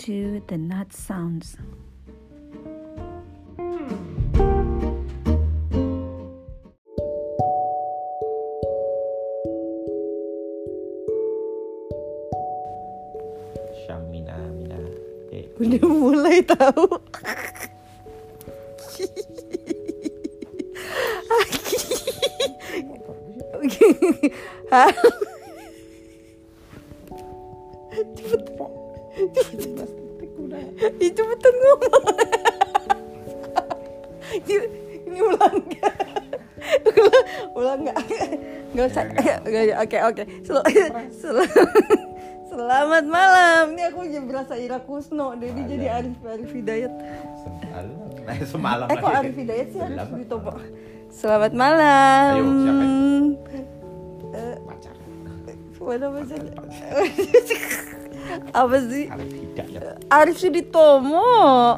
to the Nut Sounds. Syamina Mina. Eh, Udah mulai tahu. Hah? Ih, Oke oke. Sel- sel- Selamat malam. Ini aku jadi berasa Ira Kusno. Jadi jadi Arif Arif Hidayat. semalam. Eh, semalam Eh kok. Arif Hidayat sih harus Selamat ditopo. Selamat malam. Ayo, siapa Eh, Pacar. Mana bahasanya? Apa sih? Arif Hidayat. Arif Suditomo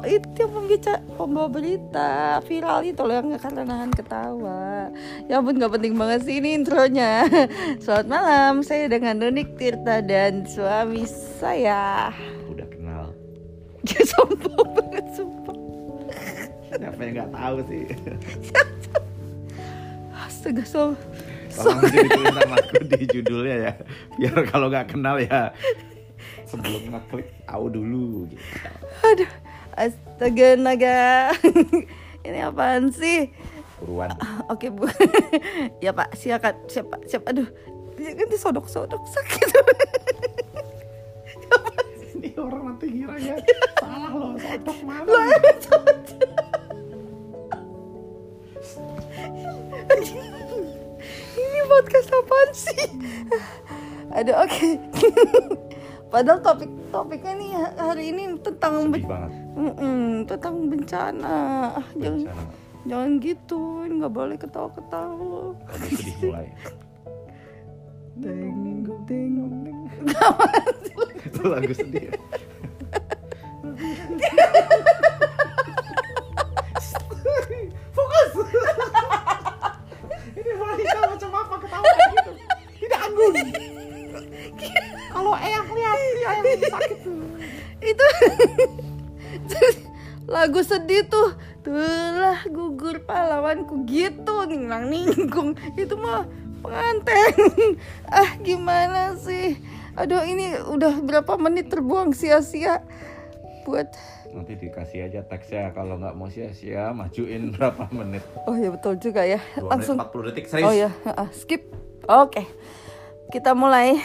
itu yang pembicara pembawa berita viral itu loh yang karena nahan ketawa ya ampun nggak penting banget sih ini intronya selamat malam saya dengan Nunik Tirta dan suami saya Udah kenal. dia sombong banget sumpah Siapa yang nggak tahu sih? astaga so Tolong nanti ditulis sama aku di judulnya ya. Biar kalau nggak kenal ya sebelum ngeklik tahu dulu gitu. aduh astaga naga ini apaan sih Buruan. Oke bu, ya pak silakan siapa siapa aduh jangan disodok-sodok sakit. Ini orang nanti kira ya salah loh, sodok mana? Loh, sodok. Ini podcast apaan sih? Aduh oke. Padahal topik topiknya nih hari ini tentang ben- banget. Mm-mm, tentang bencana. Ah, Jangan Bencana. jangan gitu, nggak boleh ketawa-ketawa. Udah sedih mulai. Deng deng deng. Itu lagu sedih. sedih tuh. Tulah gugur pahlawanku gitu ninglang ningkung itu mah pengantin. Ah gimana sih? Aduh ini udah berapa menit terbuang sia-sia buat Nanti dikasih aja teksnya. Kalau nggak mau sia-sia majuin berapa menit. oh ya betul juga ya. 2 langsung. menit 40 detik serius. oh ya. Skip. Oke. Kita mulai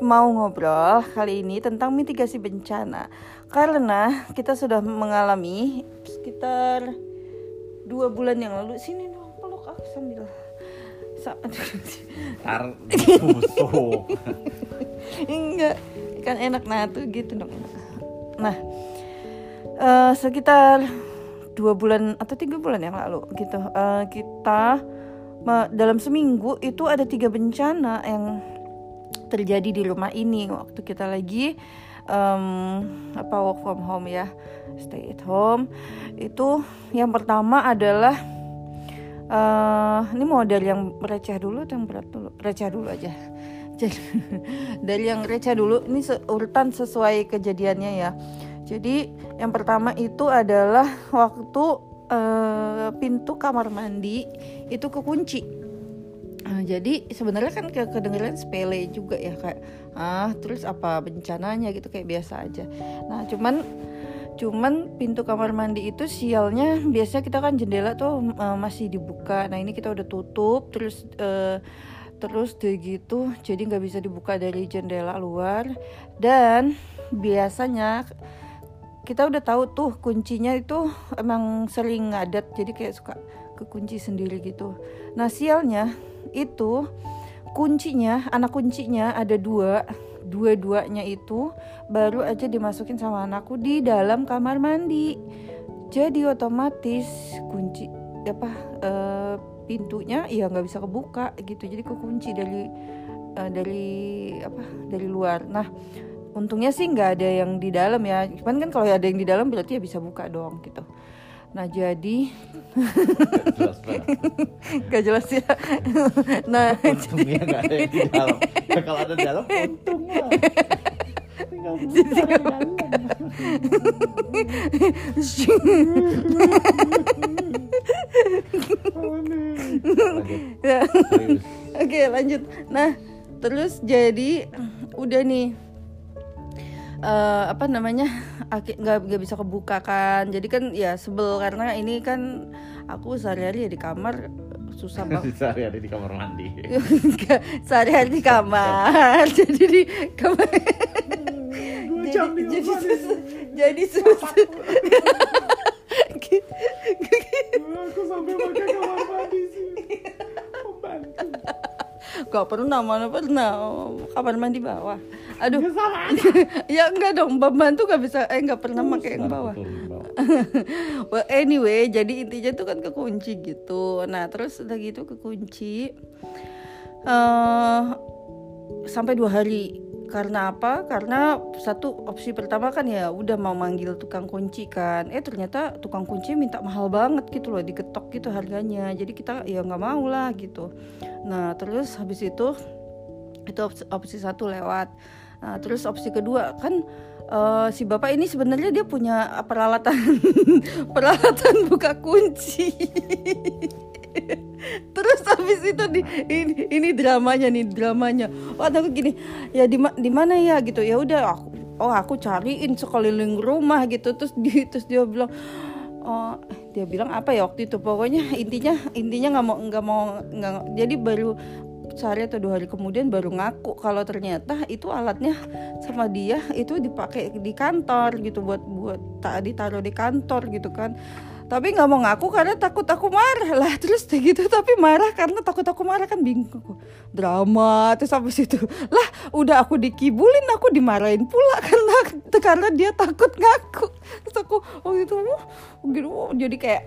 mau ngobrol kali ini tentang mitigasi bencana karena kita sudah mengalami sekitar dua bulan yang lalu sini dong peluk aku sambil busuk. enggak kan enak nah tuh gitu dong nah eh, sekitar dua bulan atau tiga bulan yang lalu gitu eh, kita dalam seminggu itu ada tiga bencana yang terjadi di rumah ini. Waktu kita lagi em, apa work from home ya stay at home. Itu yang pertama adalah eh ini dari yang receh dulu atau yang berat dulu? Receh dulu aja. Jadi dari yang receh dulu. Ini urutan sesuai kejadiannya ya. Jadi yang pertama itu adalah waktu eh, pintu kamar mandi itu kekunci Ah, jadi sebenarnya kan ke kedengeran sepele juga ya kayak ah terus apa bencananya gitu kayak biasa aja. Nah cuman cuman pintu kamar mandi itu sialnya biasanya kita kan jendela tuh eh, masih dibuka. Nah ini kita udah tutup terus eh, terus deh gitu jadi nggak bisa dibuka dari jendela luar dan biasanya kita udah tahu tuh kuncinya itu emang sering ngadat jadi kayak suka kekunci sendiri gitu. Nah sialnya itu kuncinya anak kuncinya ada dua dua-duanya itu baru aja dimasukin sama anakku di dalam kamar mandi. Jadi otomatis kunci apa eh, pintunya ya nggak bisa kebuka gitu. Jadi kekunci dari eh, dari apa dari luar. Nah untungnya sih nggak ada yang di dalam ya. Cuman kan kalau ada yang di dalam berarti ya bisa buka dong gitu nah jadi jelas gak jelas ya nah Untungnya nggak ada yang di dalam. Ya, kalau ada di dalam, untung lah. Ya. Serius. Oke lanjut. Nah terus jadi udah nih eh, apa namanya nggak nggak bisa kebuka kan. Jadi kan ya sebel karena ini kan aku sehari-hari ya di kamar susah banget. Sehari-hari di kamar mandi. Sehari-hari di kamar jadi di kamar jadi, jadi susah jadi susah Aku sampai pakai kamar mandi sih. Pembantu. Gak pernah mana pernah. Kamar mandi bawah? Aduh. Ya enggak dong pembantu gak bisa eh nggak pernah pakai yang bawah. Well, anyway jadi intinya tuh kan kekunci gitu. Nah terus udah gitu kekunci eh sampai dua hari karena apa? Karena satu opsi pertama kan ya udah mau manggil tukang kunci kan. Eh ternyata tukang kunci minta mahal banget gitu loh diketok gitu harganya. Jadi kita ya nggak mau lah gitu. Nah terus habis itu itu opsi, opsi satu lewat. Nah terus opsi kedua kan eh, si bapak ini sebenarnya dia punya peralatan. Peralatan buka kunci terus habis itu di ini, ini dramanya nih dramanya. Wah aku gini ya di di mana ya? Gitu. Ya udah aku oh aku cariin sekeliling rumah gitu. Terus di terus dia bilang oh dia bilang apa ya waktu itu? Pokoknya intinya intinya nggak mau nggak mau nggak jadi baru sehari atau dua hari kemudian baru ngaku kalau ternyata itu alatnya sama dia itu dipakai di kantor gitu buat buat tadi taruh di kantor gitu kan tapi nggak mau ngaku karena takut aku marah lah terus kayak gitu tapi marah karena takut aku marah kan bingung aku drama terus sampai situ lah udah aku dikibulin aku dimarahin pula karena karena dia takut ngaku terus aku oh gitu oh, gitu oh, jadi kayak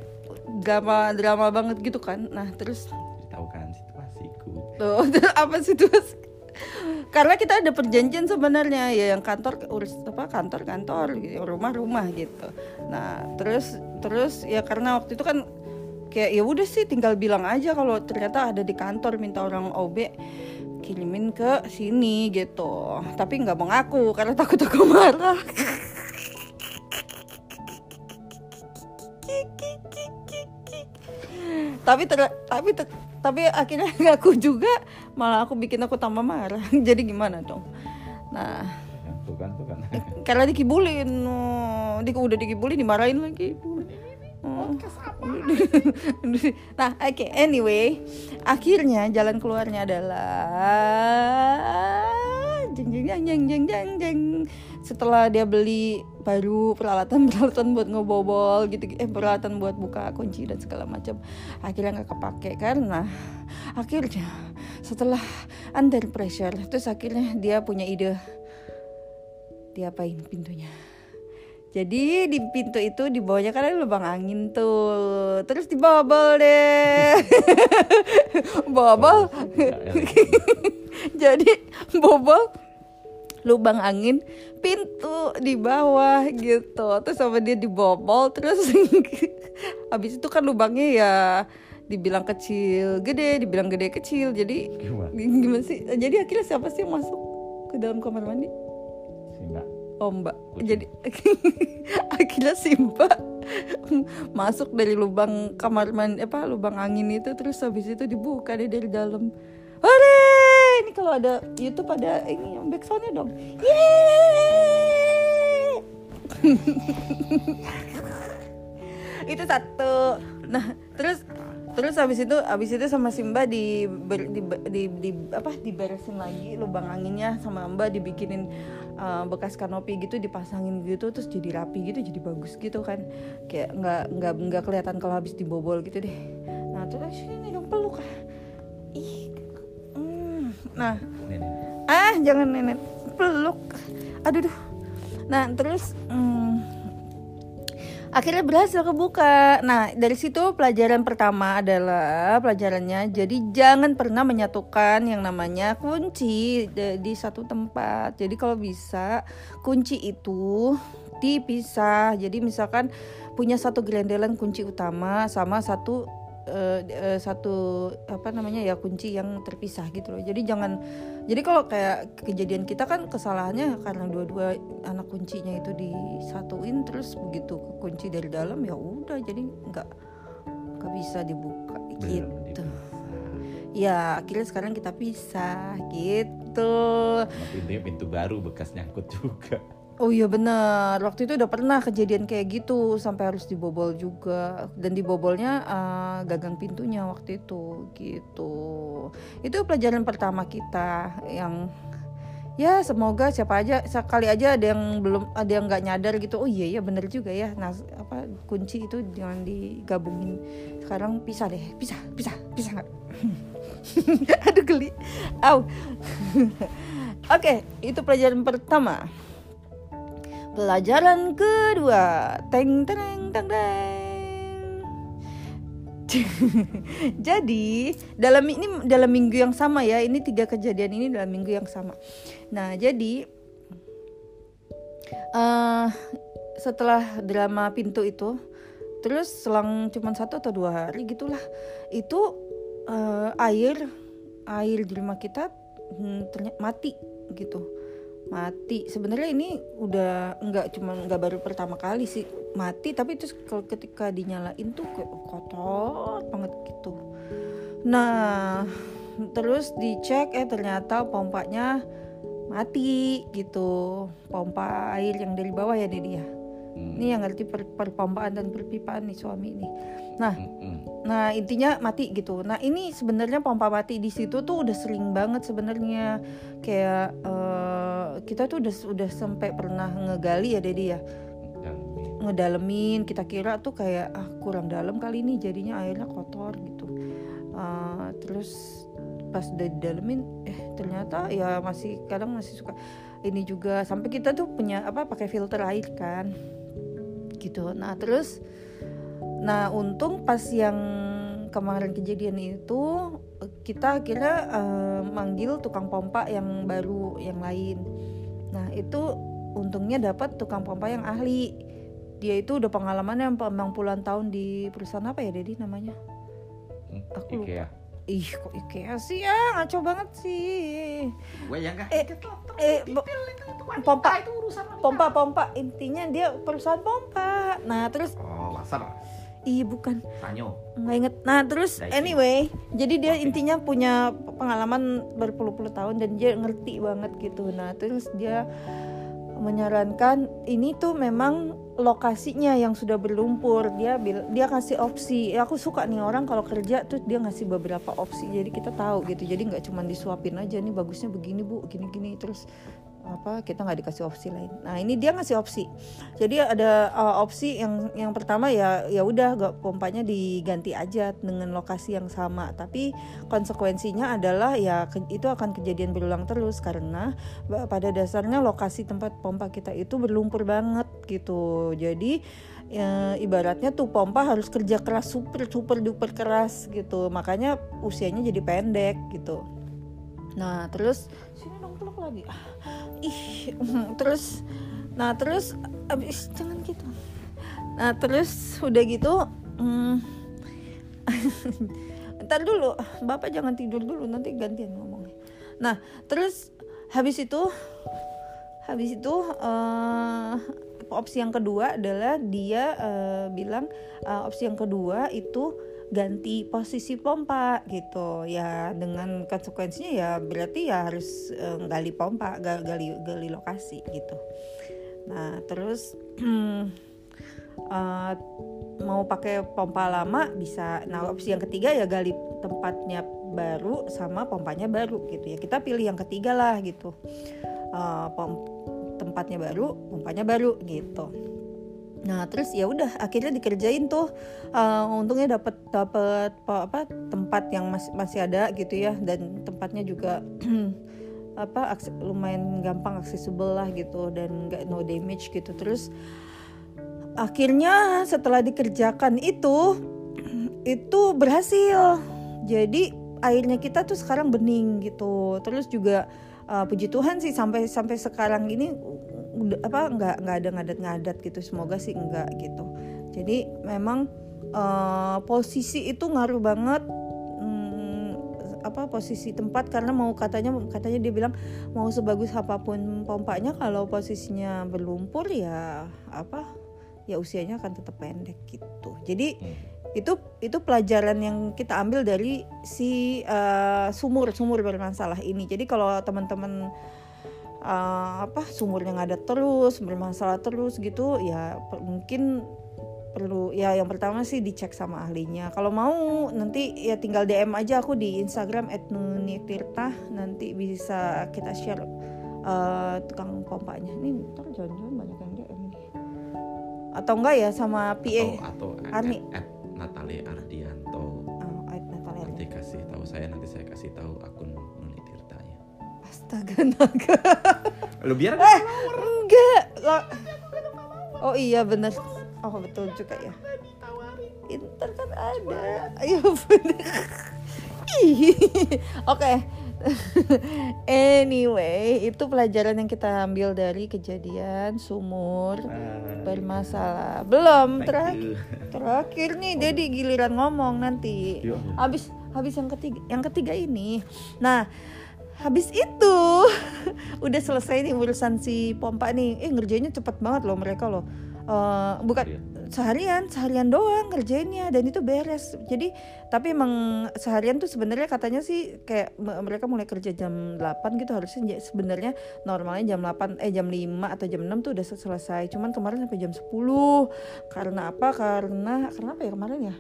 drama drama banget gitu kan nah terus Tahu kan situasiku. Tuh, apa tuh? Karena kita ada perjanjian sebenarnya ya yang kantor urus apa kantor kantor gitu, rumah rumah gitu. Nah terus terus ya karena waktu itu kan kayak ya udah sih tinggal bilang aja kalau ternyata ada di kantor minta orang OB kirimin ke sini gitu. Tapi nggak mau ngaku karena takut aku marah. tapi ter- tapi ter- tapi akhirnya ngaku juga malah aku bikin aku tambah marah jadi gimana dong nah Tuh kan, tuh kan. karena dikibulin oh, di, udah dikibulin dimarahin lagi. Oh. nah oke anyway akhirnya jalan keluarnya adalah jeng jeng jeng jeng jeng jeng jeng. Setelah dia beli baru peralatan peralatan buat ngebobol gitu eh peralatan buat buka kunci dan segala macam. Akhirnya nggak kepake karena akhirnya setelah under pressure terus akhirnya dia punya ide diapain pintunya? Jadi di pintu itu di bawahnya kan ada lubang angin tuh. Terus dibobol deh. Bobol? Jadi bobol lubang angin pintu di bawah gitu. Terus sama dia dibobol terus habis itu kan lubangnya ya dibilang kecil gede dibilang gede kecil. Jadi Gimana? gimana sih? Jadi akhirnya siapa sih yang masuk ke dalam kamar mandi Mbak. Oh Kucing. jadi akhirnya si mbak masuk dari lubang kamar mandi apa lubang angin itu terus habis itu dibuka deh dari dalam. Hore! Ini kalau ada YouTube ada ini back soundnya dong. Yeay! itu satu. Nah terus terus habis itu habis itu sama si mbak di, ber- di, di, di- apa diberesin lagi lubang anginnya sama mbak dibikinin uh, bekas kanopi gitu dipasangin gitu terus jadi rapi gitu jadi bagus gitu kan kayak nggak nggak nggak kelihatan kalau habis dibobol gitu deh nah terus ini dong peluk ih mm. nah Nenek. ah jangan nenek peluk aduh duh. nah terus mm, akhirnya berhasil kebuka. Nah dari situ pelajaran pertama adalah pelajarannya jadi jangan pernah menyatukan yang namanya kunci di, satu tempat. Jadi kalau bisa kunci itu dipisah. Jadi misalkan punya satu grendelan kunci utama sama satu eh, eh, satu apa namanya ya kunci yang terpisah gitu loh. Jadi jangan jadi kalau kayak kejadian kita kan kesalahannya karena dua-dua anak kuncinya itu disatuin terus begitu kunci dari dalam ya udah jadi nggak nggak bisa dibuka Belum gitu dipisah. ya akhirnya sekarang kita pisah gitu pintunya pintu baru bekas nyangkut juga. Oh iya benar, waktu itu udah pernah kejadian kayak gitu sampai harus dibobol juga dan dibobolnya eh, gagang pintunya waktu itu gitu. Itu pelajaran pertama kita yang ya semoga siapa aja sekali aja ada yang belum ada yang nggak nyadar gitu. Oh iya iya benar juga ya. Nah apa kunci itu jangan digabungin. Sekarang pisah deh, pisah, pisah, pisah nggak? Aduh geli. Au. Oke, itu pelajaran pertama. Pelajaran kedua, teng teng teng teng. jadi dalam ini dalam minggu yang sama ya, ini tiga kejadian ini dalam minggu yang sama. Nah jadi eh setelah drama pintu itu, terus selang cuma satu atau dua hari gitulah, itu eh, air air di rumah kita hmm, ternyata mati gitu mati. Sebenarnya ini udah nggak cuma nggak baru pertama kali sih mati tapi itu kalau ketika dinyalain tuh kayak kotor banget gitu. Nah terus dicek eh ternyata pompanya mati gitu. Pompa air yang dari bawah ya Dedi ya? Hmm. ini yang ngerti per, perpompaan dan perpipaan nih suami ini nah Mm-mm. Nah intinya mati gitu. Nah ini sebenarnya pompa mati di situ tuh udah sering banget sebenarnya kayak eh, kita tuh udah udah sampai pernah ngegali ya Dedi ya ngedalemin kita kira tuh kayak ah kurang dalam kali ini jadinya airnya kotor gitu. Eh, terus pas udah didalemin eh ternyata ya masih kadang masih suka ini juga sampai kita tuh punya apa pakai filter air kan gitu. Nah terus Nah, untung pas yang kemarin kejadian itu kita akhirnya eh, manggil tukang pompa yang baru yang lain. Nah, itu untungnya dapat tukang pompa yang ahli. Dia itu udah pengalamannya emang puluhan tahun di perusahaan apa ya, Dedi namanya? Aku lupa. Ikea. Ih, kok IKEA sih ya, ngaco banget sih. Gue ya enggak. Eh, eh, bo- pompa, pompa, pompa. Intinya dia perusahaan pompa. Nah, terus, Oh, laser. Ih bukan. Sanyo. nggak inget. Nah terus anyway jadi dia Oke. intinya punya pengalaman berpuluh-puluh tahun dan dia ngerti banget gitu. Nah terus dia menyarankan ini tuh memang lokasinya yang sudah berlumpur. Dia bil dia kasih opsi. Ya aku suka nih orang kalau kerja tuh dia ngasih beberapa opsi. Jadi kita tahu gitu. Jadi nggak cuma disuapin aja nih bagusnya begini bu gini gini terus apa kita nggak dikasih opsi lain. Nah ini dia ngasih opsi. Jadi ada uh, opsi yang yang pertama ya ya udah gak pompanya diganti aja dengan lokasi yang sama. Tapi konsekuensinya adalah ya ke- itu akan kejadian berulang terus karena ba- pada dasarnya lokasi tempat pompa kita itu berlumpur banget gitu. Jadi ya, ibaratnya tuh pompa harus kerja keras super super duper keras gitu. Makanya usianya jadi pendek gitu. Nah terus peluk lagi. Ah, ih terus nah terus abis jangan gitu. Nah terus udah gitu hmm, ntar dulu bapak jangan tidur dulu nanti gantian ngomongnya. Nah terus habis itu habis itu eh, opsi yang kedua adalah dia eh, bilang eh, opsi yang kedua itu ganti posisi pompa gitu. Ya dengan konsekuensinya ya berarti ya harus eh, gali pompa ga- gali gali lokasi gitu. Nah terus eh, mau pakai pompa lama bisa. Nah opsi yang ketiga ya gali tempatnya baru sama pompanya baru gitu ya. Kita pilih yang ketiga lah gitu. Eh, pom- tempatnya baru pompanya baru gitu nah terus ya udah akhirnya dikerjain tuh Eh, untungnya dapat dapat apa, tempat yang masih masih ada gitu ya dan tempatnya juga apa akse- lumayan gampang aksesibel lah gitu dan nggak no damage gitu. Terus akhirnya setelah dikerjakan itu itu berhasil. Jadi airnya kita tuh sekarang bening gitu. Terus juga uh, puji Tuhan sih sampai sampai sekarang ini apa nggak nggak ada ngadat-ngadat gitu. Semoga sih enggak gitu. Jadi memang eh, posisi itu ngaruh banget hmm, apa posisi tempat. Karena mau katanya katanya dia bilang mau sebagus apa pun pompanya kalau posisinya berlumpur ya apa ya usianya akan tetap pendek gitu. Jadi Hmm. itu itu pelajaran yang kita ambil dari si eh, sumur sumur bermasalah ini. Jadi kalau teman-teman eh, apa sumurnya nggak ada terus bermasalah terus gitu ya per- mungkin perlu ya yang pertama sih dicek sama ahlinya. Kalau mau nanti ya tinggal DM aja aku di Instagram @nunitirta. Nanti bisa kita share eh, tukang pompanya. Ini ntar jangan-jangan banyak yang DM nih. Atau enggak ya sama PA atau atau Arni. at, at Natali Ardianto. Oh, Ait Natalia. nanti kasih tahu saya nanti saya kasih tahu akun Astaga naga. lu biar Eh, enggak. Lah- Oh iya bener. Oh betul juga ya. Inter kan ada. Ayo bener. Oke. anyway, itu pelajaran yang kita ambil dari kejadian sumur bermasalah. Belum terakhir. Terakhir nih, jadi giliran ngomong nanti. Habis habis yang ketiga, yang ketiga ini. Nah, habis itu udah selesai nih urusan si pompa nih. Eh ngerjainnya cepet banget loh mereka loh. Eh, bukan Iya. seharian, seharian doang ngerjainnya dan itu beres. Jadi tapi emang seharian tuh sebenarnya katanya sih kayak me- mereka mulai kerja jam 8 gitu harusnya sebenarnya normalnya jam 8 eh jam 5 atau jam 6 tuh udah se- selesai. Cuman kemarin sampai jam 10. Karena apa? Karena karena apa ya kemarin ya?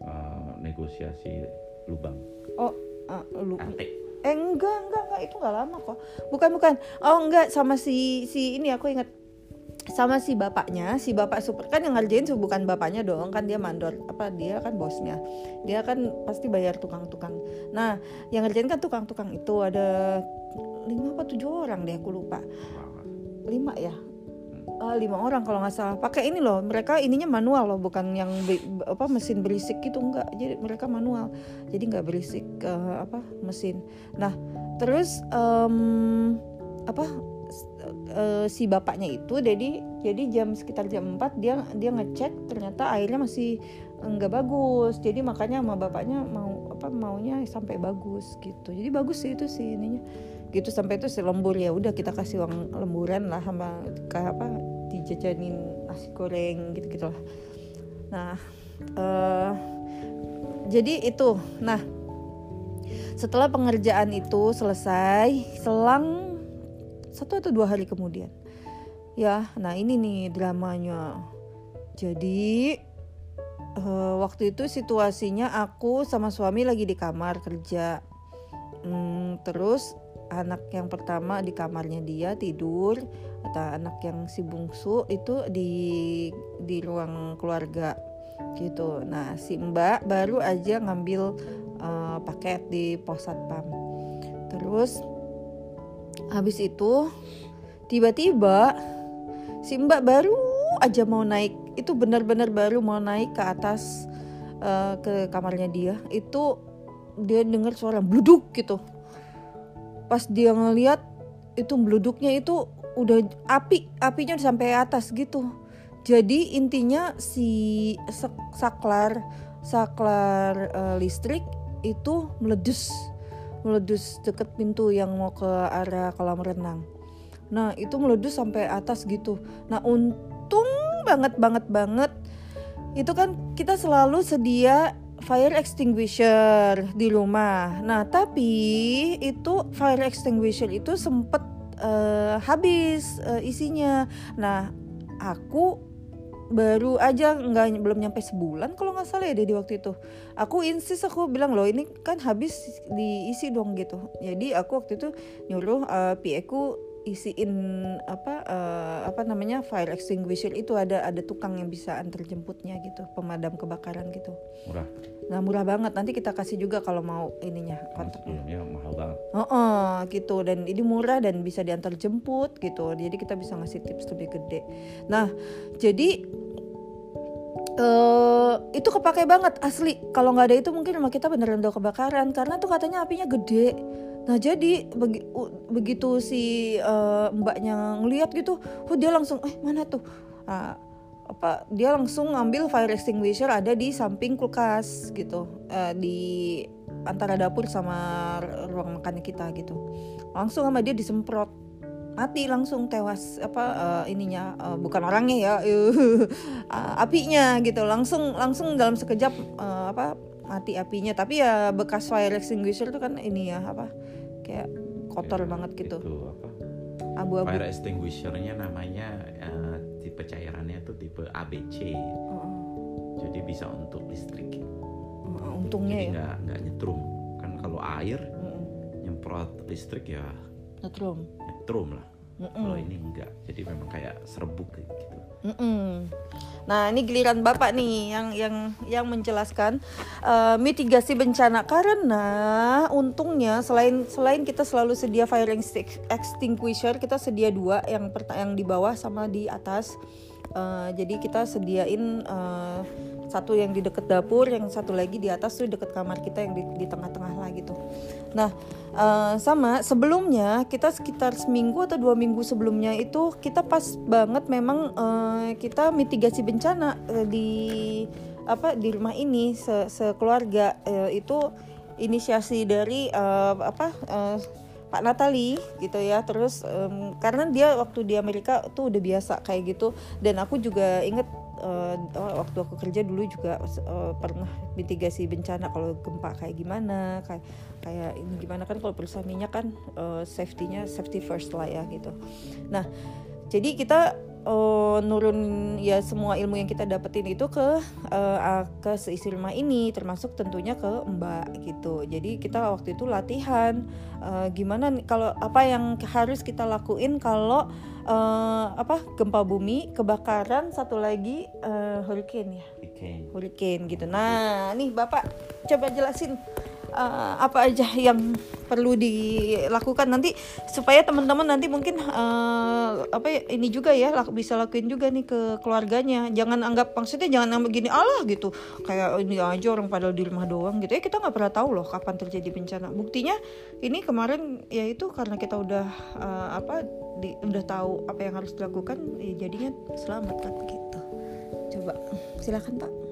Eh, negosiasi lubang Oh, ah, lu antek Eh enggak, enggak, enggak itu enggak lama kok. Bukan, bukan. Oh enggak sama si si ini aku ingat sama si bapaknya, si bapak super kan yang ngerjain bukan bapaknya dong, kan dia mandor. Apa dia kan bosnya. Dia kan pasti bayar tukang-tukang. Nah, yang ngerjain kan tukang-tukang itu ada lima apa tujuh orang deh aku lupa. Lima ya. Ah, lima orang kalau nggak salah. Pakai ini loh mereka ininya manual loh bukan yang be- apa mesin berisik gitu enggak jadi mereka manual. Jadi nggak berisik eh, apa mesin. Nah terus em, apa eh, si bapaknya itu jadi jadi jam sekitar jam 4 dia dia ngecek ternyata airnya masih enggak bagus. Jadi makanya sama bapaknya mau apa maunya sampai bagus gitu. Jadi bagus sih itu sih ininya. Gitu sampai itu si lembur. Ya udah kita kasih uang lemburan lah sama kayak apa dijajanin nasi goreng gitu gitulah nah eh jadi itu. Nah setelah pengerjaan itu selesai selang satu atau dua hari kemudian. Ya nah ini nih dramanya. Jadi eh, waktu itu situasinya aku sama suami lagi di kamar kerja. Hmm, terus anak yang pertama di kamarnya dia tidur atau anak yang si bungsu itu di di ruang keluarga gitu. Nah si mbak baru aja ngambil eh, paket di pos satpam terus habis itu tiba-tiba si mbak baru aja mau naik itu benar-benar baru mau naik ke atas eh, ke kamarnya dia itu dia dengar suara bluduk gitu pas dia ngeliat itu bluduknya itu udah api apinya udah sampai atas gitu. Jadi intinya si sak- saklar saklar eh, listrik itu meletus meletus deket pintu yang mau ke arah kolam renang. Nah itu meletus sampai atas gitu. Nah untung banget banget banget. Itu kan kita selalu sedia fire extinguisher di rumah. Nah, tapi itu fire extinguisher itu sempet eh, habis eh, isinya. Nah, aku baru aja nggak belum nyampe sebulan kalau nggak salah ya di waktu itu. Aku insist aku bilang loh ini kan habis diisi dong gitu. Jadi aku waktu itu nyuruh eh, PA ku isiin apa eh, apa namanya fire extinguisher itu ada ada tukang yang bisa antar jemputnya gitu pemadam kebakaran gitu. Murah? Nah murah banget. Nanti kita kasih juga kalau mau ininya kontaknya sebelumnya mahal banget. Oh, oh, gitu. Dan ini murah dan bisa diantar jemput gitu. Jadi kita bisa ngasih tips lebih gede. Nah jadi eh itu kepake banget asli. Kalau nggak ada itu mungkin rumah kita beneran udah kebakaran. Karena tuh katanya apinya gede nah jadi begi- begitu si eh, mbaknya ngeliat gitu oh dia langsung eh mana tuh? Ah, apa dia langsung ngambil fire extinguisher ada di samping kulkas gitu eh, di antara dapur sama ruang makannya kita gitu. Langsung sama dia disemprot. Mati langsung tewas apa eh, ininya eh, bukan orangnya ya uh, apinya gitu. Langsung langsung dalam sekejap eh, apa mati apinya. Tapi ya bekas fire extinguisher itu kan ini ya apa kayak kotor Ya, banget gitu Itu apa? abu-abu Fire extinguisher-nya namanya eh, tipe cairannya tuh tipe ABC. Heeh. Jadi bisa untuk listrik. Heeh, untungnya Jadi ya nggak nggak nyetrum. Kan kalau air Heeh. nyemprot listrik ya Nyetrum. nyetrum lah. Mm-mm. Kalau ini enggak. Jadi memang kayak serbuk gitu. Mm-mm. Nah ini giliran bapak nih yang yang yang menjelaskan eh, mitigasi bencana karena untungnya selain selain kita selalu sedia fire extin- extinguisher kita sedia dua yang yang di bawah sama di atas Eh, jadi kita sediain eh, satu yang di deket dapur yang satu lagi di atas tuh deket kamar kita yang di, di tengah-tengah lah gitu. Nah eh, sama sebelumnya kita sekitar seminggu atau dua minggu sebelumnya itu kita pas banget memang eh, kita mitigasi bencana eh, di apa di rumah ini se sekeluarga. Eh, itu inisiasi dari eh, apa eh, Pak Natali gitu ya. Terus em, karena dia waktu di Amerika tuh udah biasa kayak gitu. Dan aku juga inget oh, waktu aku kerja dulu juga eh, pernah mitigasi bencana kalau gempa kayak gimana kayak kayak ini gimana kan kalau perusahaan minyak kan eh, safety-nya safety first lah ya gitu. Nah jadi kita eh, nurun ya semua ilmu yang kita dapetin itu ke ah, ke seisi rumah ini termasuk tentunya ke Mbak gitu jadi kita waktu itu latihan eh, gimana kalau apa yang harus kita lakuin kalau eh, apa gempa bumi kebakaran satu lagi eh, hurricane ya Oke. hurricane gitu. Nah, nih Bapak coba jelasin uh, apa aja yang perlu dilakukan nanti supaya teman-teman nanti mungkin uh, apa ya, ini juga ya lak- bisa lakuin juga nih ke keluarganya. Jangan anggap maksudnya jangan anggap gini Allah gitu. Kayak ini aja orang padahal di rumah doang gitu ya. Kita nggak pernah tahu loh kapan terjadi bencana. Buktinya ini kemarin ya itu karena kita udah uh, apa di, udah tahu apa yang harus dilakukan ya jadinya selamat kan gitu. Coba silakan Pak.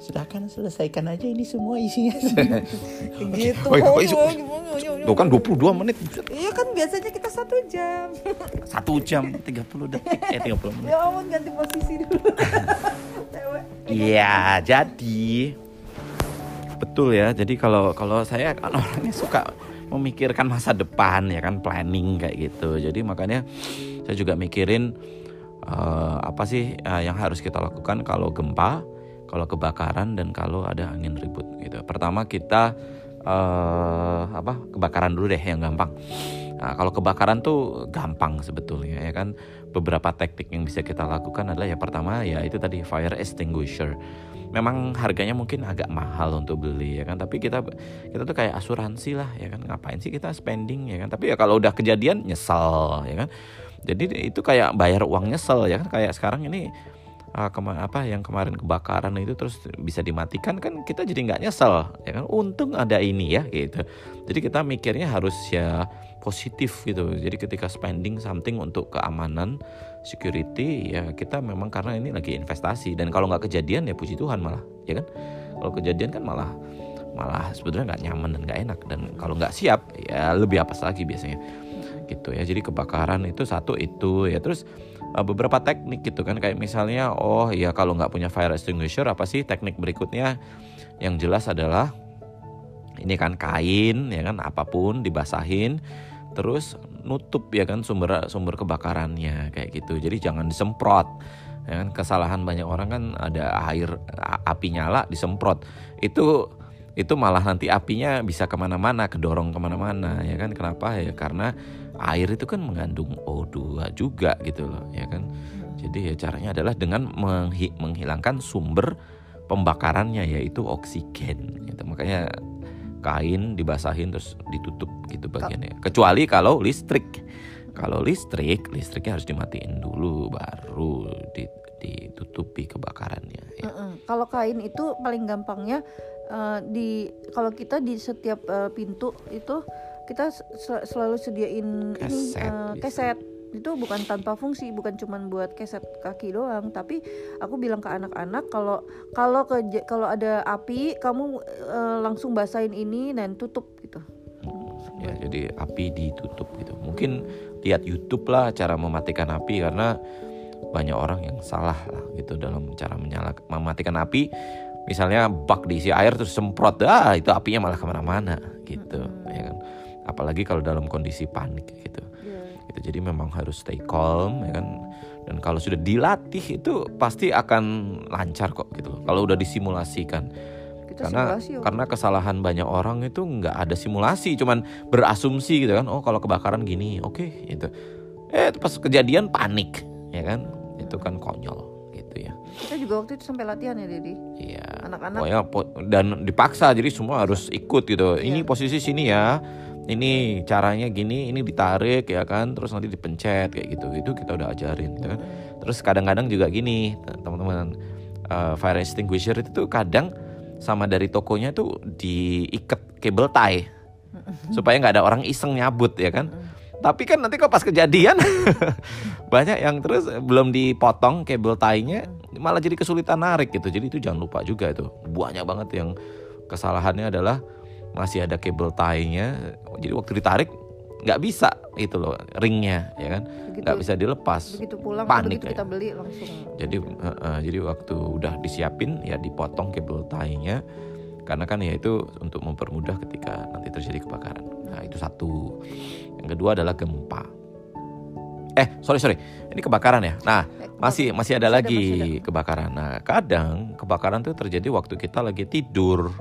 Silakan selesaikan aja ini semua isinya. gitu. Oh, Oh, oh, isu- oh, ya. Tuh kan 22 menit. Iya kan biasanya kita satu jam. Satu jam 30 detik. Eh 30 menit. ya ampun ganti posisi dulu. Iya, jadi betul ya. Jadi kalau kalau saya kan orangnya suka memikirkan masa depan ya kan planning kayak gitu. Jadi makanya saya juga mikirin eh, apa sih eh, yang harus kita lakukan kalau gempa, kalau kebakaran dan kalau ada angin ribut gitu. Pertama kita eh, apa kebakaran dulu deh yang gampang. Nah, kalau kebakaran tuh gampang sebetulnya ya kan. Beberapa teknik yang bisa kita lakukan adalah ya pertama ya itu tadi fire extinguisher. Memang harganya mungkin agak mahal untuk beli ya kan, tapi kita kita tuh kayak asuransi lah ya kan. Ngapain sih kita spending ya kan? Tapi ya kalau udah kejadian nyesel ya kan. Jadi itu kayak bayar uang nyesel ya kan kayak sekarang ini ah, kema- apa yang kemarin kebakaran itu terus bisa dimatikan kan kita jadi nggak nyesel ya kan? Untung ada ini ya gitu. Jadi kita mikirnya harus ya positif gitu. Jadi ketika spending something untuk keamanan security ya kita memang karena ini lagi investasi. Dan kalau nggak kejadian ya puji Tuhan malah ya kan? Kalau kejadian kan malah malah sebetulnya nggak nyaman dan nggak enak. Dan kalau nggak siap ya lebih apa lagi biasanya gitu ya. Jadi kebakaran itu satu itu ya. Terus uh, beberapa teknik gitu kan. Kayak misalnya oh ya kalau nggak punya fire extinguisher apa sih teknik berikutnya? Yang jelas adalah ini kan kain ya kan apa pun dibasahin terus nutup ya kan sumber sumber kebakarannya kayak gitu. Jadi jangan disemprot ya kan. Kesalahan banyak orang kan ada air api nyala disemprot. Itu itu malah nanti apinya bisa ke mana-mana kedorong ke mana-mana ya kan. Kenapa? Ya karena air itu kan mengandung O2 juga gitu loh ya kan? Jadi ya caranya adalah dengan menghi- menghilangkan sumber pembakarannya yaitu oksigen gitu. Makanya kain dibasahin terus ditutup gitu bagiannya. Kecuali kalau listrik. Kalau listrik listriknya harus dimatiin dulu baru di- ditutupi kebakarannya ya. Kalau kain itu paling gampangnya eh, di kalau kita di setiap eh, pintu itu kita se- selalu sediain ini Keset eh, bisa. keset. Itu bukan tanpa fungsi bukan cuman buat keset kaki doang tapi aku bilang ke anak-anak kalau kalau ke kalau ada api kamu uh, langsung basahin ini dan tutup gitu. Ya jadi api ditutup gitu. Mungkin lihat YouTube lah cara mematikan api karena banyak orang yang salah lah gitu dalam cara menyala mematikan api. Misalnya bak diisi air terus semprot ah itu apinya malah ke mana-mana gitu hmm. ya kan apalagi kalau dalam kondisi panik gitu. Yeah. gitu jadi memang harus stay calm ya kan? Dan kalau sudah dilatih itu pasti akan lancar kok gitu. Kalau udah disimulasikan. Kita karena simulasi, karena kesalahan banyak orang itu nggak ada simulasi cuman berasumsi gitu kan. Oh kalau kebakaran gini oke okay, gitu. Eh pas kejadian panik ya kan? Itu kan konyol gitu ya. Kita juga waktu itu sampai latihan ya Dedi? Iya. Anak-anak. Pokoknya po dan dipaksa jadi semua harus ikut gitu. Iya. ini posisi sini ya ini caranya gini ini ditarik ya kan terus nanti dipencet kayak gitu itu kita udah ajarin gitu kan terus kadang-kadang juga gini teman-teman uh, fire extinguisher itu tuh kadang sama dari tokonya tuh diikat kabel tie supaya nggak ada orang iseng nyabut ya kan. Tapi kan nanti kok pas kejadian banyak yang terus belum dipotong kabel tainya malah jadi kesulitan narik gitu. Jadi itu jangan lupa juga itu. Banyak banget yang kesalahannya adalah masih ada kabel tainya. Jadi waktu ditarik nggak bisa itu loh ringnya ya kan nggak bisa dilepas begitu pulang panik begitu kita beli langsung jadi uh, uh, jadi waktu udah disiapin ya dipotong kabel tainya karena kan ya itu untuk mempermudah ketika nanti terjadi kebakaran nah itu satu yang kedua adalah gempa. Eh, sorry sorry, ini kebakaran ya. Nah, eh, masih masih ada masih lagi ada, masih ada. kebakaran. Nah, kadang kebakaran tuh terjadi waktu kita lagi tidur,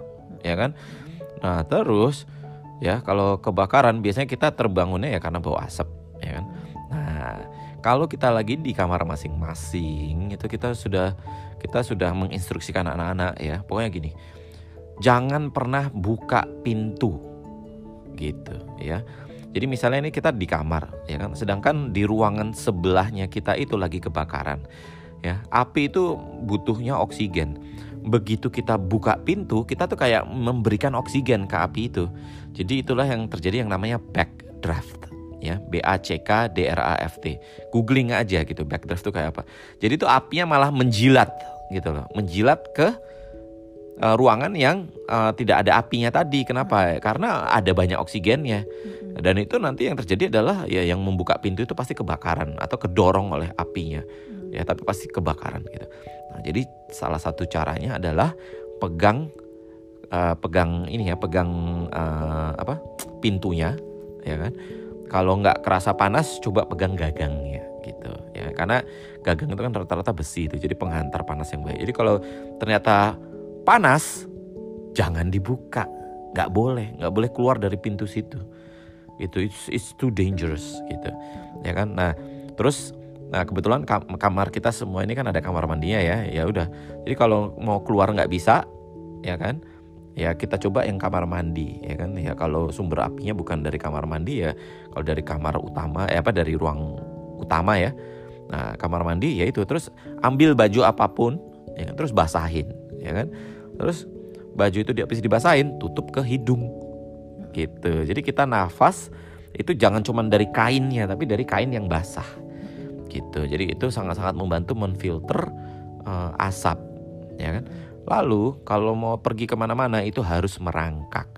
ya kan? Nah, terus ya kalau kebakaran biasanya kita terbangunnya ya karena bau asap, ya kan? Nah, kalau kita lagi di kamar masing-masing itu kita sudah kita sudah menginstruksikan anak-anak ya. Pokoknya gini. Jangan pernah buka pintu gitu ya jadi misalnya ini kita di kamar, ya kan, sedangkan di ruangan sebelahnya kita itu lagi kebakaran. Ya, api itu butuhnya oksigen. Begitu kita buka pintu, kita tuh kayak memberikan oksigen ke api itu. Jadi itulah yang terjadi yang namanya backdraft ya B A C K D R A F T googling aja gitu backdraft itu kayak apa jadi itu apinya malah menjilat gitu loh menjilat ke uh, ruangan yang uh, tidak ada apinya tadi kenapa karena ada banyak oksigennya dan itu nanti yang terjadi adalah ya yang membuka pintu itu pasti kebakaran atau kedorong oleh apinya. Hmm. Ya, tapi pasti kebakaran gitu. Nah, jadi salah satu caranya adalah pegang uh, pegang ini ya, pegang uh, apa? pintunya, ya kan? Kalau nggak kerasa panas, coba pegang gagangnya gitu ya. Karena gagang itu kan rata-rata besi itu, jadi penghantar panas yang baik. Jadi kalau ternyata panas, jangan dibuka, nggak boleh, nggak boleh keluar dari pintu situ itu it's, it's too dangerous gitu ya kan nah terus nah kebetulan kamar kita semua ini kan ada kamar mandinya ya ya udah. Jadi kalau mau keluar nggak bisa ya kan? Ya kita coba yang kamar mandi ya kan? Ya kalau sumber apinya bukan dari kamar mandi ya kalau dari kamar utama ya apa dari ruang utama ya. Nah kamar mandi ya itu terus ambil baju apa pun ya kan? Terus basahin ya kan? Terus baju itu habis dibasahin tutup ke hidung gitu. Jadi kita nafas itu jangan cuma dari kainnya tapi dari kain yang basah gitu. Jadi itu sangat-sangat membantu menfilter uh, asap ya kan. Lalu kalau mau pergi ke mana-mana itu harus merangkak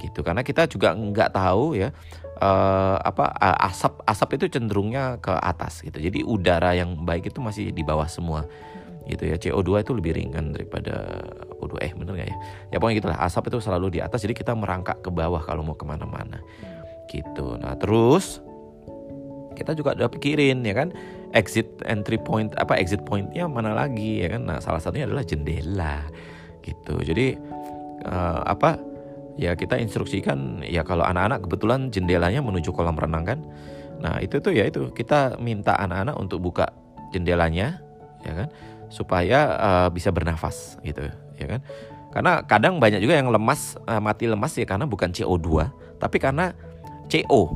gitu karena kita juga nggak tahu ya uh, apa asap asap itu cenderungnya ke atas gitu. Jadi udara yang baik itu masih di bawah semua gitu ya CO2 itu lebih ringan daripada O2 eh bener gak ya ya pokoknya gitulah asap itu selalu di atas jadi kita merangkak ke bawah kalau mau ke mana-mana gitu nah terus kita juga udah pikirin ya kan? Exit entry point apa exit pointnya mana lagi ya kan? Nah salah satunya adalah jendela gitu. Jadi uh, apa ya kita instruksikan ya kalau anak-anak kebetulan jendelanya menuju kolam renang kan? Nah itu tuh ya itu kita minta anak-anak untuk buka jendelanya ya kan? Supaya uh, bisa bernafas gitu ya kan? Karena kadang banyak juga yang lemas uh, mati lemas ya karena bukan CO2 tapi karena CO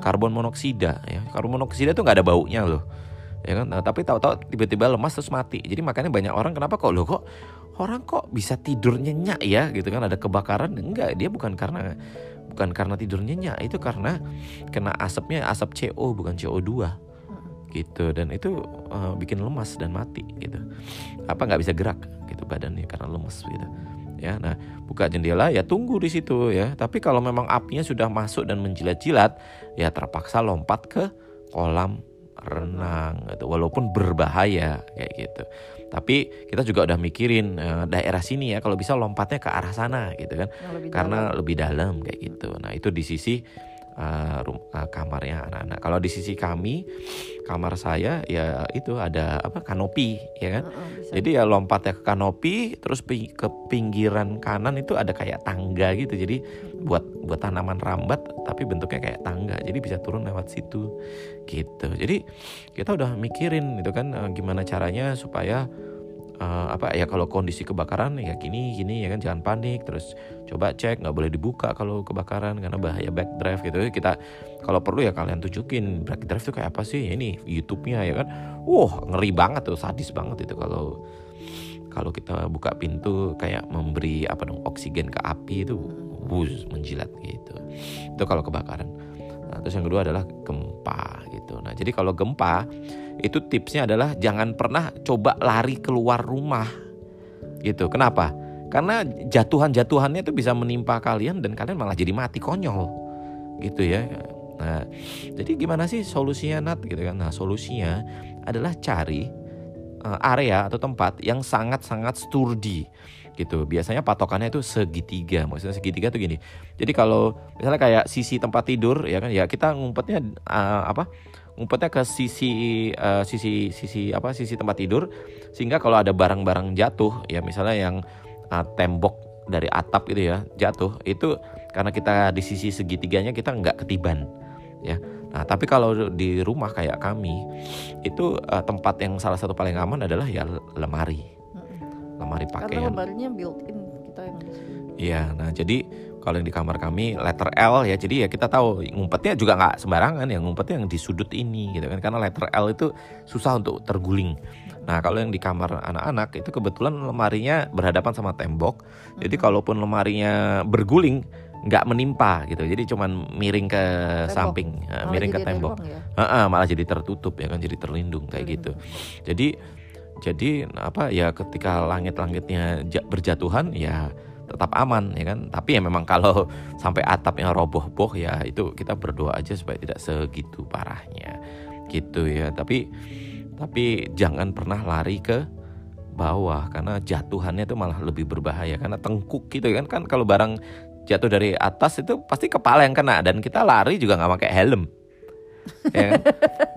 karbon monoksida ya. Karbon monoksida itu nggak ada baunya loh ya kan? Nah, tapi tahu-tahu tiba-tiba lemas terus mati. Jadi makanya banyak orang kenapa kok lo kok orang kok bisa tidur nyenyak ya gitu kan? Ada kebakaran? Enggak dia bukan karena bukan karena tidur nyenyak. Itu karena kena asapnya asap CO bukan CO2 gitu. Dan itu uh, bikin lemas dan mati gitu. Apa nggak bisa gerak gitu badannya karena lemas gitu ya. Nah buka jendela ya tunggu di situ ya. Tapi kalau memang apinya sudah masuk dan menjilat-jilat ya terpaksa lompat ke kolam renang gitu. Walaupun berbahaya kayak gitu. Tapi kita juga udah mikirin uh, daerah sini ya kalau bisa lompatnya ke arah sana gitu kan. Lebih karena dalam. lebih dalam kayak gitu. Nah itu di sisi uh, uh, kamarnya anak-anak. Kalau di sisi kami, kamar saya ya itu ada apa kanopi, ya kan. Uh, uh, Jadi ya lompatnya ke kanopi, terus ke pinggiran kanan itu ada kayak tangga gitu. Jadi buat buat tanaman rambat, tapi bentuknya kayak tangga. Jadi bisa turun lewat situ, gitu. Jadi kita udah mikirin itu kan uh, gimana caranya supaya uh, apa ya kalau kondisi kebakaran ya gini gini ya kan jangan panik. Terus coba cek nggak boleh dibuka kalau kebakaran karena bahaya backdraft gitu. Kita kalau perlu ya kalian tunjukin backdraft itu kayak apa sih? Ini YouTube-nya ya kan? Wah ngeri banget tuh sadis banget itu kalau kalau kita buka pintu kayak memberi apa dong oksigen ke api itu bus menjilat gitu. Itu kalau kebakaran nah, terus yang kedua adalah gempa gitu. Nah jadi kalau gempa itu tipsnya adalah jangan pernah coba lari keluar rumah gitu. Kenapa? Karena jatuhan-jatuhannya itu bisa menimpa kalian dan kalian malah jadi mati konyol gitu ya. Nah jadi gimana sih solusinya Nat? Gitu kan. Nah solusinya adalah cari uh, area atau tempat yang sangat-sangat sturdy gitu. Biasanya patokannya itu segitiga. Maksudnya segitiga tuh gini. Jadi kalau misalnya kayak sisi tempat tidur ya kan ya kita ngumpetnya uh, apa? ngumpetnya ke sisi uh, sisi sisi apa sisi tempat tidur sehingga kalau ada barang-barang jatuh ya misalnya yang uh, tembok dari atap gitu ya jatuh itu karena kita di sisi segitiganya kita nggak ketiban ya nah tapi kalau di rumah kayak kami itu uh, tempat yang salah satu paling aman adalah ya lemari lemari pakaian karena lemarinya built in kita yang Iya, nah jadi kalau yang di kamar kami letter L ya. Jadi ya kita tahu ngumpetnya juga nggak sembarangan ya ngumpetnya yang di sudut ini gitu kan. Karena letter L itu susah untuk terguling. Nah kalau yang di kamar anak-anak itu kebetulan lemarinya berhadapan sama tembok. Jadi hmm. kalaupun lemarinya berguling nggak menimpa gitu. Jadi cuman miring ke tembok. samping malah miring ke tembok. ya? uh -uh, malah jadi tertutup ya kan jadi terlindung kayak hmm. gitu jadi jadi apa ya ketika langit-langitnya berjatuhan ya tetap aman ya kan? Tapi ya memang kalau sampai atapnya roboh-boh ya itu kita berdoa aja supaya tidak segitu parahnya. Gitu ya. Tapi tapi jangan pernah lari ke bawah karena jatuhannya itu malah lebih berbahaya. Karena tengkuk gitu kan kan kalau barang jatuh dari atas itu pasti kepala yang kena dan kita lari juga nggak pakai helm ya kan?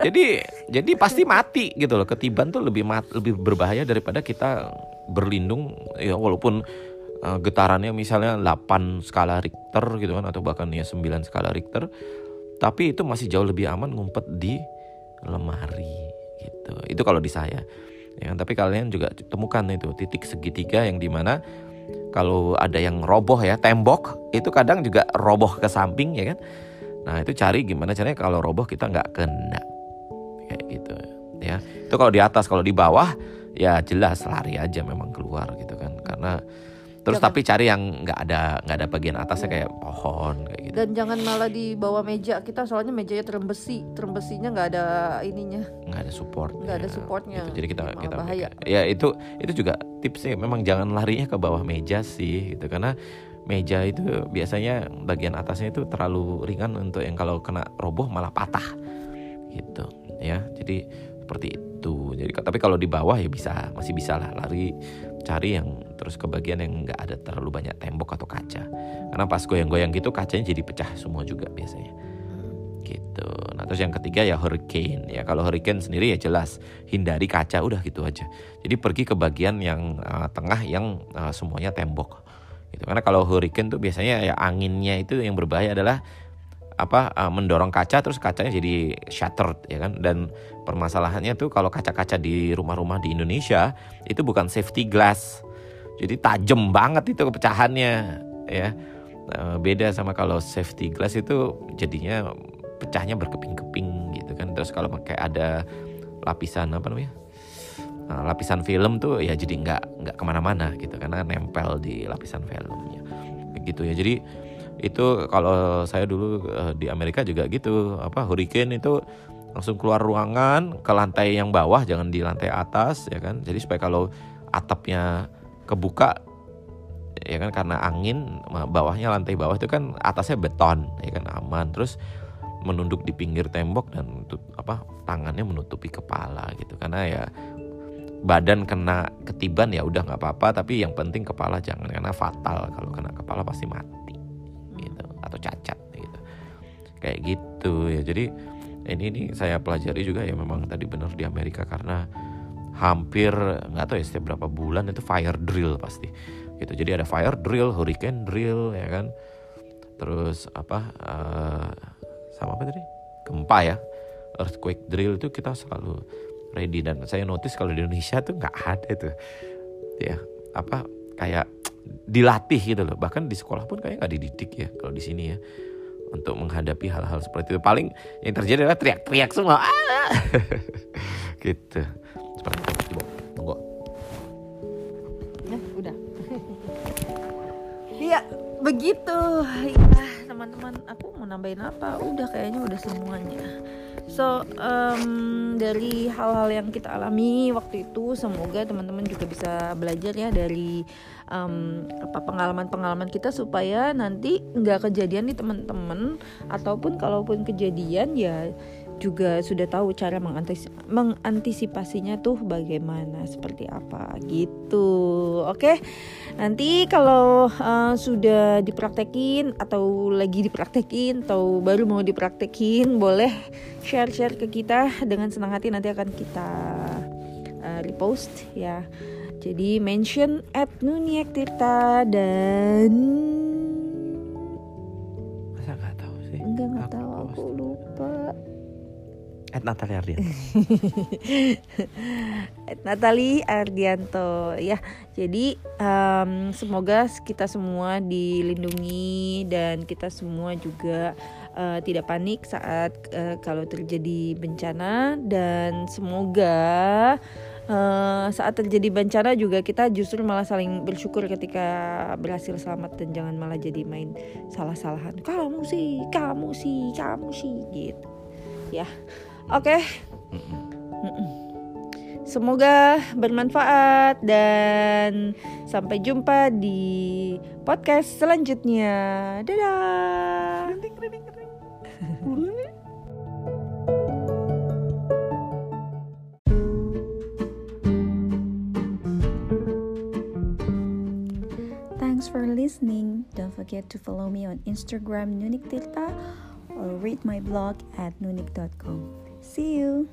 jadi jadi pasti mati gitu loh ketiban tuh lebih mat, lebih berbahaya daripada kita berlindung ya walaupun uh, getarannya misalnya 8 skala Richter gitu kan atau bahkan ya 9 skala Richter tapi itu masih jauh lebih aman ngumpet di lemari gitu itu kalau di saya ya kan? tapi kalian juga temukan itu titik segitiga yang di mana kalau ada yang roboh ya tembok itu kadang juga roboh ke samping ya kan nah itu cari gimana caranya kalau roboh kita nggak kena kayak gitu ya itu kalau di atas kalau di bawah ya jelas lari aja memang keluar gitu kan karena Terus jangan, tapi cari yang nggak ada nggak ada bagian atasnya kayak pohon kayak gitu. Dan jangan malah di bawah meja kita soalnya mejanya terembesi, terembesinya nggak ada ininya. Nggak ada support. Nggak ada supportnya. Gitu. Jadi kita kita bahaya. Ya itu itu juga tipsnya memang jangan larinya ke bawah meja sih gitu karena meja itu biasanya bagian atasnya itu terlalu ringan untuk yang kalau kena roboh malah patah. Gitu ya. Jadi seperti itu. Jadi tapi kalau di bawah ya bisa masih bisa lah lari cari yang terus ke bagian yang nggak ada terlalu banyak tembok atau kaca. Karena pas goyang-goyang gitu kacanya jadi pecah semua juga biasanya. Gitu. Nah terus yang ketiga ya hurricane. Ya kalau hurricane sendiri ya jelas hindari kaca udah gitu aja. Jadi pergi ke bagian yang uh, tengah yang uh, semuanya tembok gitu. Karena kalau hurricane tuh biasanya ya anginnya itu yang berbahaya adalah apa uh, mendorong kaca terus kacanya jadi shattered ya kan? Dan permasalahannya tuh kalau kaca-kaca di rumah-rumah di Indonesia itu bukan safety glass. Jadi tajam banget itu kepecahannya ya. Uh, beda sama kalau safety glass itu jadinya pecahnya berkeping-keping gitu kan. Terus kalau pakai ada lapisan apa namanya nah, lapisan film tuh ya jadi nggak nggak ke mana-mana gitu karena nempel di lapisan filmnya. Gitu ya jadi itu kalau saya dulu uh, di Amerika juga gitu apa hurricane itu langsung keluar ruangan ke lantai yang bawah jangan di lantai atas ya kan? Jadi supaya kalau atapnya kebuka ya kan karena angin bawahnya lantai bawah itu kan atasnya beton ya kan aman. Terus menunduk di pinggir tembok dan untuk apa tangannya menutupi kepala gitu. Karena ya badan kena ketiban ya udah nggak apa-apa. Tapi yang penting kepala jangan karena fatal. Kalau kena kepala pasti mati gitu. Atau cacat gitu. Kayak gitu ya. Jadi ini ini saya pelajari juga ya. Memang tadi benar di Amerika karena hampir nggak tahu ya setiap berapa bulan itu fire drill pasti gitu. Jadi ada fire drill hurricane drill ya kan. Terus apa uh, sama apa tadi? Gempa ya. Earthquake drill itu kita selalu ready dan saya notice kalau di Indonesia tuh nggak ada tuh ya apa kayak dilatih gitu loh bahkan di sekolah pun kayak nggak dididik ya kalau di sini ya untuk menghadapi hal-hal seperti itu. Paling yang terjadi adalah teriak-teriak semua. Ah! gitu. Seperti itu. Tunggu. Ya, udah. Iya, begitu. Ya, teman-teman, aku mau nambahin apa? Udah kayaknya udah semuanya. So um, dari hal-hal yang kita alami waktu itu, semoga teman-teman juga bisa belajar ya dari um, apa pengalaman-pengalaman kita supaya nanti nggak kejadian nih teman-teman ataupun kalaupun kejadian ya juga sudah tahu cara mengantis mengantisipasinya tuh bagaimana seperti apa gitu. Oke okay? nanti kalau uh, sudah dipraktekin atau lagi dipraktekin atau baru mau dipraktekin boleh share-share ke kita. Dengan senang hati nanti akan kita uh, repost ya. Jadi mention at Nuniek Tirta dan masa nggak tahu sih? Enggak nggak tahu aku lupa At Natalia Ardianto. At Natali Ardianto ya. Jadi um, semoga kita semua dilindungi dan kita semua juga uh, tidak panik saat uh, kalau terjadi bencana dan semoga uh, saat terjadi bencana juga kita justru malah saling bersyukur ketika berhasil selamat dan jangan malah jadi main salah-salahan kamu sih kamu sih kamu sih gitu ya Oke. Okay. Semoga bermanfaat dan sampai jumpa di podcast selanjutnya. Dadah. Thanks for listening. Don't forget to follow me on Instagram Nunik Tirta or read my blog at nunik.com. See you.